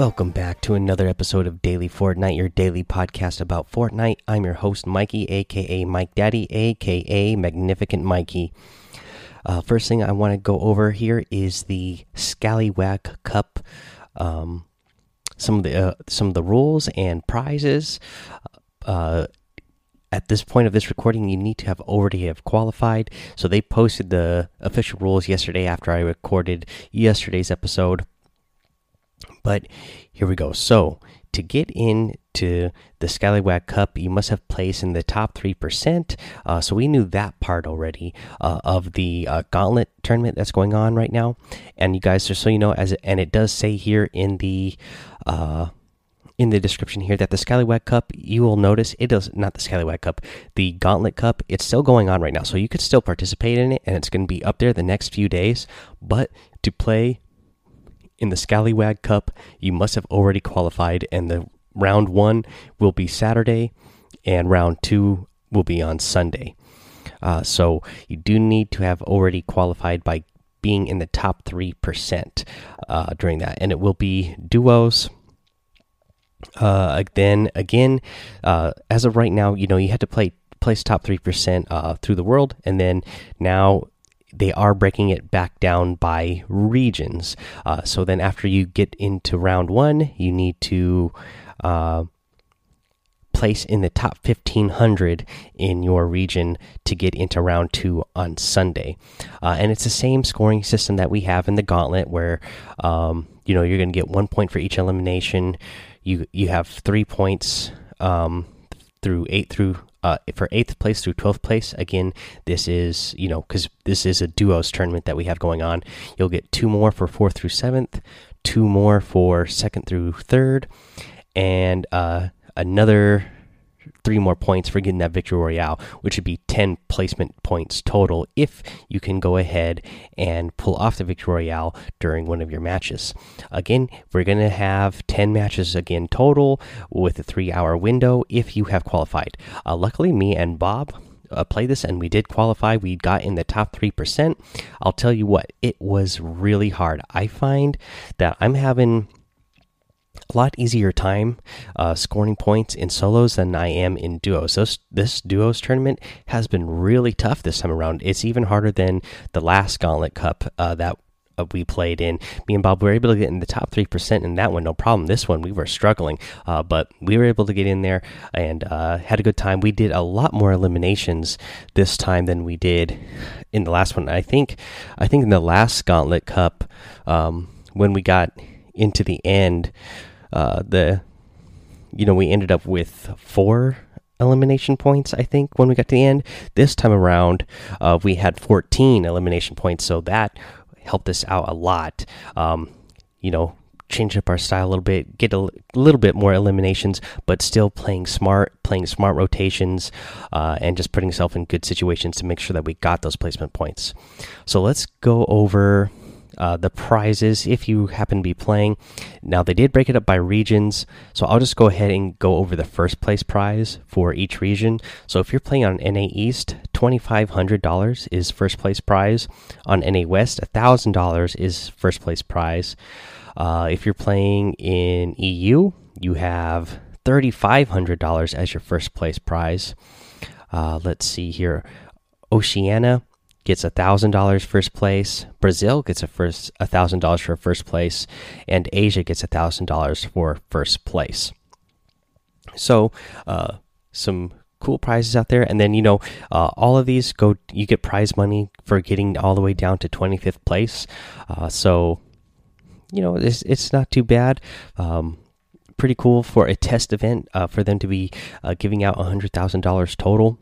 Welcome back to another episode of Daily Fortnite, your daily podcast about Fortnite. I'm your host, Mikey, aka Mike Daddy, aka Magnificent Mikey. Uh, first thing I want to go over here is the Scallywag Cup. Um, some of the uh, some of the rules and prizes. Uh, at this point of this recording, you need to have already have qualified. So they posted the official rules yesterday after I recorded yesterday's episode. But here we go. So to get into the Scallywag Cup, you must have placed in the top three percent. Uh, so we knew that part already uh, of the uh, Gauntlet tournament that's going on right now. And you guys, just so you know, as and it does say here in the uh, in the description here that the Scallywag Cup, you will notice it does not the Scallywag Cup, the Gauntlet Cup. It's still going on right now, so you could still participate in it, and it's going to be up there the next few days. But to play in the Scallywag Cup, you must have already qualified, and the round one will be Saturday, and round two will be on Sunday. Uh, so you do need to have already qualified by being in the top three percent uh, during that, and it will be duos. Uh, then again, uh, as of right now, you know you had to play place top three percent uh, through the world, and then now they are breaking it back down by regions. Uh, so then, after you get into round one, you need to uh, place in the top 1500 in your region to get into round two on Sunday. Uh, and it's the same scoring system that we have in the gauntlet, where um, you know you're going to get one point for each elimination. You you have three points um, through eight through uh, for eighth place through 12th place. Again this is you know because this is a duos tournament that we have going on. You'll get two more for fourth through seventh two more for second through third and uh, another three more points for getting that victory royale which would be 10 placement points total if you can go ahead and pull off the victory royale during one of your matches. Again we're going to have 10 matches again total with a three hour window if you have qualified. Uh, luckily me and bob uh, play this and we did qualify. We got in the top 3% i'll tell you what it was really hard. I find that i'm having a lot easier time uh, scoring points in solos than I am in duos. This, this duos tournament has been really tough this time around. It's even harder than the last Gauntlet Cup uh, that uh, we played in. Me and Bob were able to get in the top 3% in that one, no problem. This one, we were struggling, uh, but we were able to get in there and uh, had a good time. We did a lot more eliminations this time than we did in the last one. I think, I think in the last Gauntlet Cup, um, when we got into the end, uh, the you know we ended up with four elimination points i think when we got to the end. This time around uh, we had 14 elimination points so that helped us out a lot. Um, you know change up our style a little bit get a little bit more eliminations but still playing smart playing smart rotations uh, and just putting yourself in good situations to make sure that we got those placement points. So let's go over uh, the prizes if you happen to be playing. Now, they did break it up by regions, so I'll just go ahead and go over the first place prize for each region. So, if you're playing on NA East, $2,500 is first place prize. On NA West, $1,000 is first place prize. Uh, if you're playing in EU, you have $3,500 as your first place prize. Uh, let's see here. Oceania, gets a thousand dollars first place. Brazil gets a first a thousand dollars for first place, and Asia gets a thousand dollars for first place. So, uh, some cool prizes out there, and then you know, uh, all of these go. You get prize money for getting all the way down to twenty fifth place. Uh, so, you know, it's it's not too bad. Um, pretty cool for a test event uh, for them to be uh, giving out a hundred thousand dollars total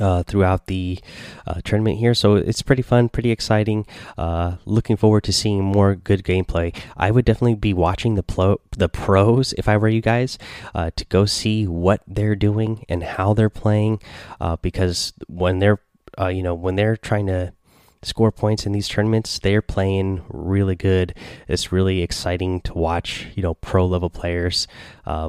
uh, throughout the uh, tournament here. So it's pretty fun, pretty exciting. Uh, looking forward to seeing more good gameplay. I would definitely be watching the pro the pros if I were you guys uh, to go see what they're doing and how they're playing uh, because when they're uh, you know when they're trying to score points in these tournaments they're playing really good it's really exciting to watch you know pro level players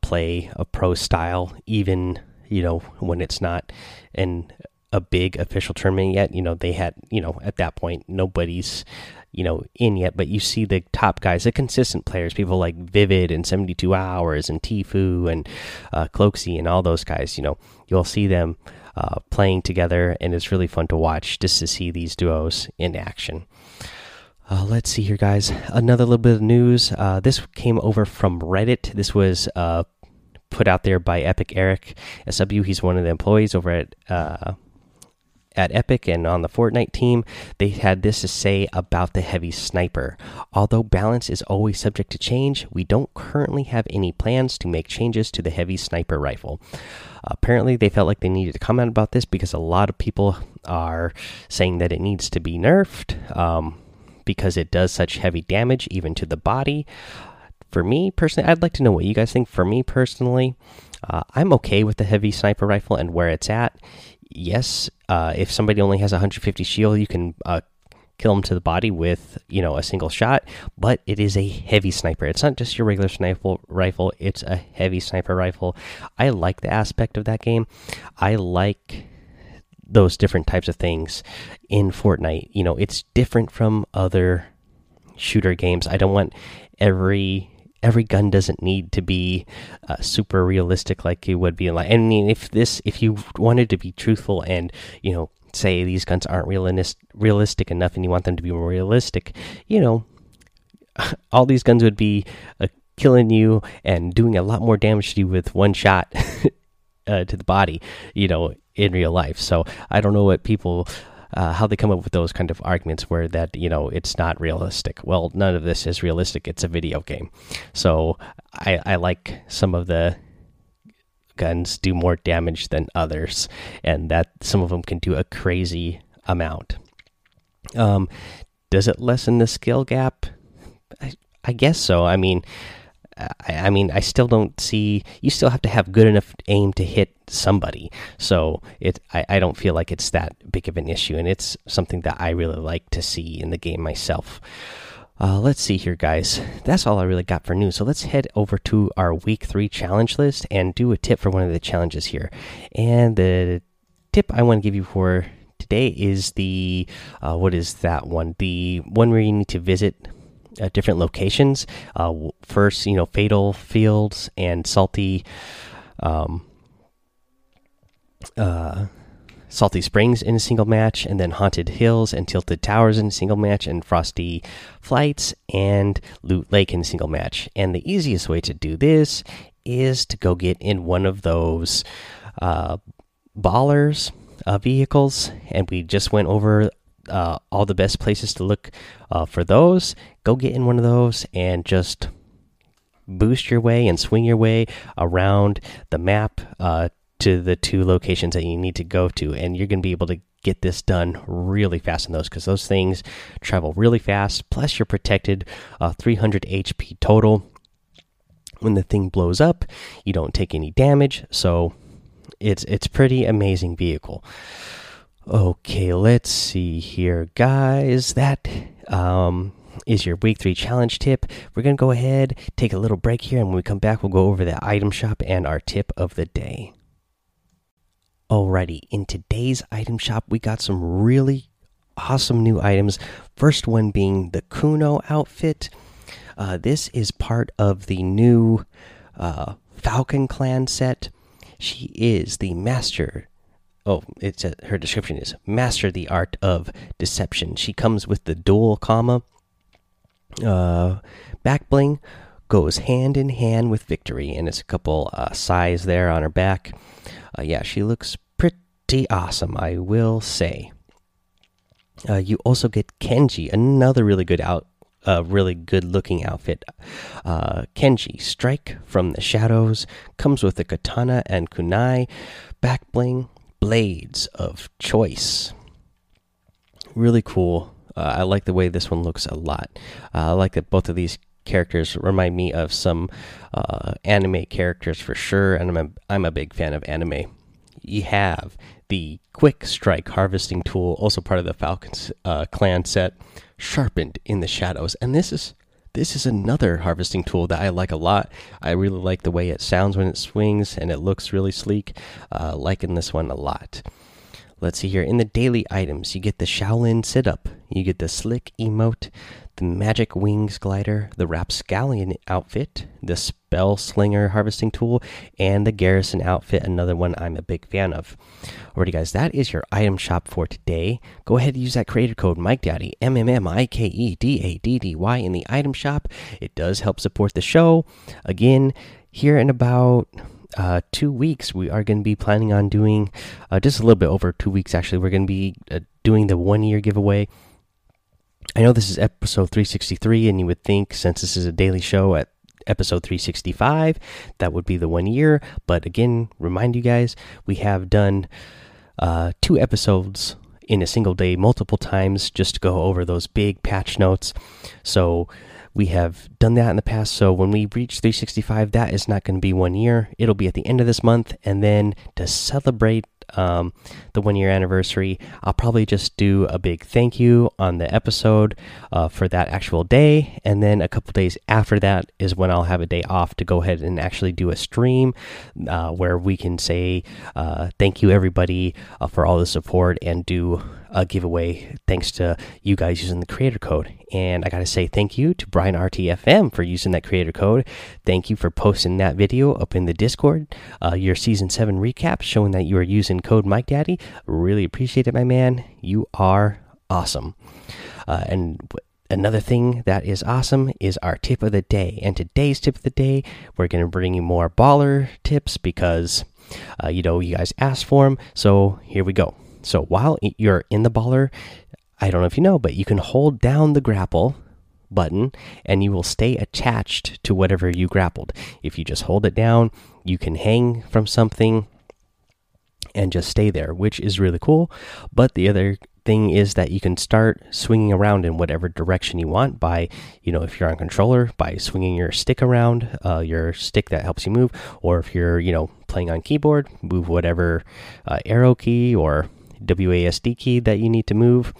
play a pro style even you know when it's not an a big official tournament yet. You know, they had, you know, at that point, nobody's, you know, in yet, but you see the top guys, the consistent players, people like Vivid and 72 Hours and Tfue and uh, Cloakzy and all those guys, you know, you'll see them uh, playing together, and it's really fun to watch just to see these duos in action. Uh, let's see here, guys. Another little bit of news. Uh, this came over from Reddit. This was uh, put out there by Epic Eric SW. He's one of the employees over at uh, at Epic and on the Fortnite team, they had this to say about the heavy sniper. Although balance is always subject to change, we don't currently have any plans to make changes to the heavy sniper rifle. apparently, they felt like they needed to comment about this because a lot of people are saying that it needs to be nerfed um, because it does such heavy damage, even to the body. For me personally, I'd like to know what you guys think. For me personally, uh, I'm okay with the heavy sniper rifle and where it's at yes, uh, if somebody only has 150 shield, you can uh, kill them to the body with you know a single shot. But it is a heavy sniper. It's not just your regular sniper rifle. It's a heavy sniper rifle. I like the aspect of that game. I like those different types of things in Fortnite. You know, it's different from other shooter games. I don't want every every gun doesn't need to be uh, super realistic like it would be in like. I mean, if this, if you wanted to be truthful and you know say these guns aren't realistic enough, and you want them to be more realistic, you know, all these guns would be uh, killing you and doing a lot more damage to you with one shot uh, to the body, you know, in real life. So I don't know what people uh, how they come up with those kind of arguments where that you know it's not realistic. Well, none of this is realistic. It's a video game, so I, I like some of the guns do more damage than others, and that some of them can do a crazy amount. Um, does it lessen the skill gap? I, I guess so. I mean, I, I, mean, I still don't see. You still have to have good enough aim to hit somebody. So it, I, I don't feel like it's that big of an issue, and it's something that I really like to see in the game myself. Uh, let's see here, guys. That's all I really got for news. So let's head over to our week three challenge list and do a tip for one of the challenges here. And the tip I want to give you for today is the uh, what is that one? The one where you need to visit uh, different locations. Uh, first, you know, Fatal Fields and Salty, um, uh, Salty Springs in a single match, and then Haunted Hills and Tilted Towers in a single match, and Frosty Flights and Loot Lake in a single match. And the easiest way to do this is to go get in one of those uh, ballers uh, vehicles, and we just went over uh, all the best places to look uh, for those. Go get in one of those and just boost your way and swing your way around the map uh, to the two locations that you need to go to, and you're going to be able to get this done really fast in those because those things travel really fast. Plus, you're protected uh, 300 HP total. When the thing blows up, you don't take any damage, so it's it's pretty amazing vehicle. Okay, let's see here, guys. That um, is your week three challenge tip. We're going to go ahead, take a little break here, and when we come back, we'll go over the item shop and our tip of the day. Alrighty, in today's item shop, we got some really awesome new items. First one being the Kuno outfit. Uh, this is part of the new uh, Falcon Clan set. She is the master oh, it's a, her description is master the art of deception. She comes with the dual Kama. Uh, back bling goes hand in hand with victory, and it's a couple uh, sais there on her back. Uh, yeah, she looks pretty awesome, I will say. Uh, you also get Kenji, another really good out, uh, really good looking outfit. Uh, Kenji, strike from the shadows, comes with a katana and kunai, back bling, blades of choice. Really cool. Uh, I like the way this one looks a lot. Uh, I like that both of these characters remind me of some uh, anime characters for sure, and I'm a, I'm a big fan of anime. You have the quick strike harvesting tool, also part of the Falcons uh, clan set, sharpened in the shadows, and this is this is another harvesting tool that I like a lot. I really like the way it sounds when it swings and it looks really sleek. Uh, liking this one a lot. let's see here. In the daily items, you get the Shaolin sit up, you get the slick emote, the magic wings glider, the rapscallion outfit, the spell slinger harvesting tool, and the garrison outfit. Another one I'm a big fan of. Alrighty, guys, that is your item shop for today. Go ahead and use that creator code Mike Daddy M M M I K E D A D D Y in the item shop. It does help support the show. Again, here in about uh, two weeks, we are going to be planning on doing uh, just a little bit over two weeks. Actually, we're going to be uh, doing the one year giveaway. I know this is episode 363, and you would think since this is a daily show at episode 365, that would be the one year. But again, remind you guys, we have done uh, two episodes in a single day multiple times just to go over those big patch notes. So we have done that in the past. So when we reach 365, that is not going to be one year. It'll be at the end of this month. And then to celebrate um, the one year anniversary, I'll probably just do a big thank you on the episode uh, for that actual day. And then a couple days after that is when I'll have a day off to go ahead and actually do a stream uh, where we can say uh, thank you, everybody, uh, for all the support and do a giveaway thanks to you guys using the creator code. And I got to say thank you to Brian RTFM for using that creator code. Thank you for posting that video up in the Discord, uh, your season 7 recap showing that you are using code Mike Daddy. Really appreciate it, my man. You are awesome. Uh, and another thing that is awesome is our tip of the day. And today's tip of the day, we're going to bring you more baller tips because, uh, you know, you guys asked for them. So here we go. So while you're in the baller, I don't know if you know, but you can hold down the grapple button and you will stay attached to whatever you grappled. If you just hold it down, you can hang from something and just stay there, which is really cool. But the other thing is that you can start swinging around in whatever direction you want by, you know, if you're on controller, by swinging your stick around, uh, your stick that helps you move, or if you're, you know, playing on keyboard, move whatever uh, arrow key or WASD key that you need to move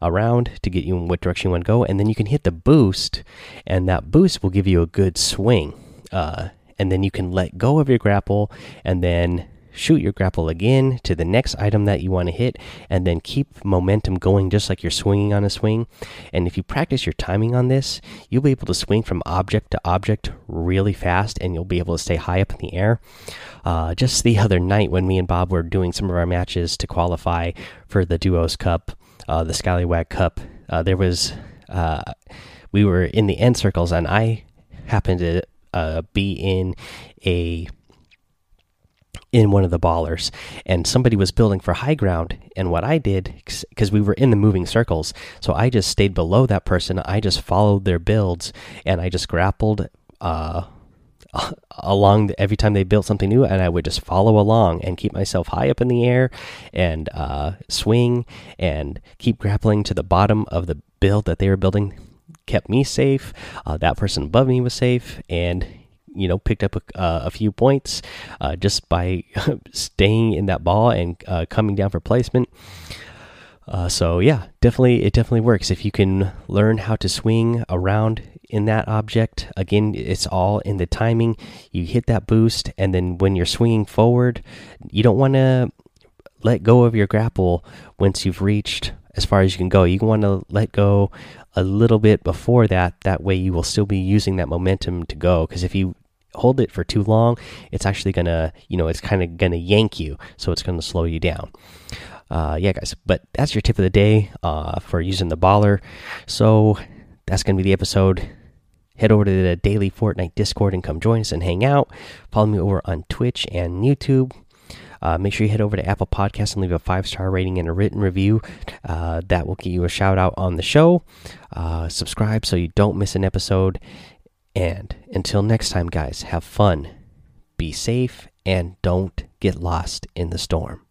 around to get you in what direction you want to go, and then you can hit the boost, and that boost will give you a good swing. Uh, and then you can let go of your grapple, and then shoot your grapple again to the next item that you want to hit, and then keep momentum going just like you're swinging on a swing. And if you practice your timing on this, you'll be able to swing from object to object really fast, and you'll be able to stay high up in the air. Uh, just the other night, when me and Bob were doing some of our matches to qualify for the Duos Cup, uh, the Scallywag Cup, uh, there was uh, we were in the end circles, and I happened to uh, be in a in one of the ballers. And somebody was building for high ground. And what i did because we were in the moving circles so i just stayed below that person. I just followed their builds and i just grappled uh along the, every time they built something new and i would just follow along and keep myself high up in the air and uh, swing and keep grappling to the bottom of the build that they were building kept me safe uh, that person above me was safe and you know picked up a, uh, a few points uh, just by staying in that ball and uh, coming down for placement. Uh, so yeah, definitely it definitely works if you can learn how to swing around in that object. Again, it's all in the timing. You hit that boost, and then when you're swinging forward, you don't want to let go of your grapple once you've reached as far as you can go. You want to let go a little bit before that. That way, you will still be using that momentum to go. Because if you hold it for too long, it's actually gonna, you know, it's kind of gonna yank you, so it's gonna slow you down. Uh, yeah, guys, but that's your tip of the day uh, for using the baller. So that's gonna be the episode. Head over to the daily Fortnite Discord and come join us and hang out. Follow me over on Twitch and YouTube. Uh, make sure you head over to Apple Podcasts and leave a five star rating and a written review. Uh, that will get you a shout out on the show. Uh, subscribe so you don't miss an episode. And until next time, guys, have fun, be safe, and don't get lost in the storm.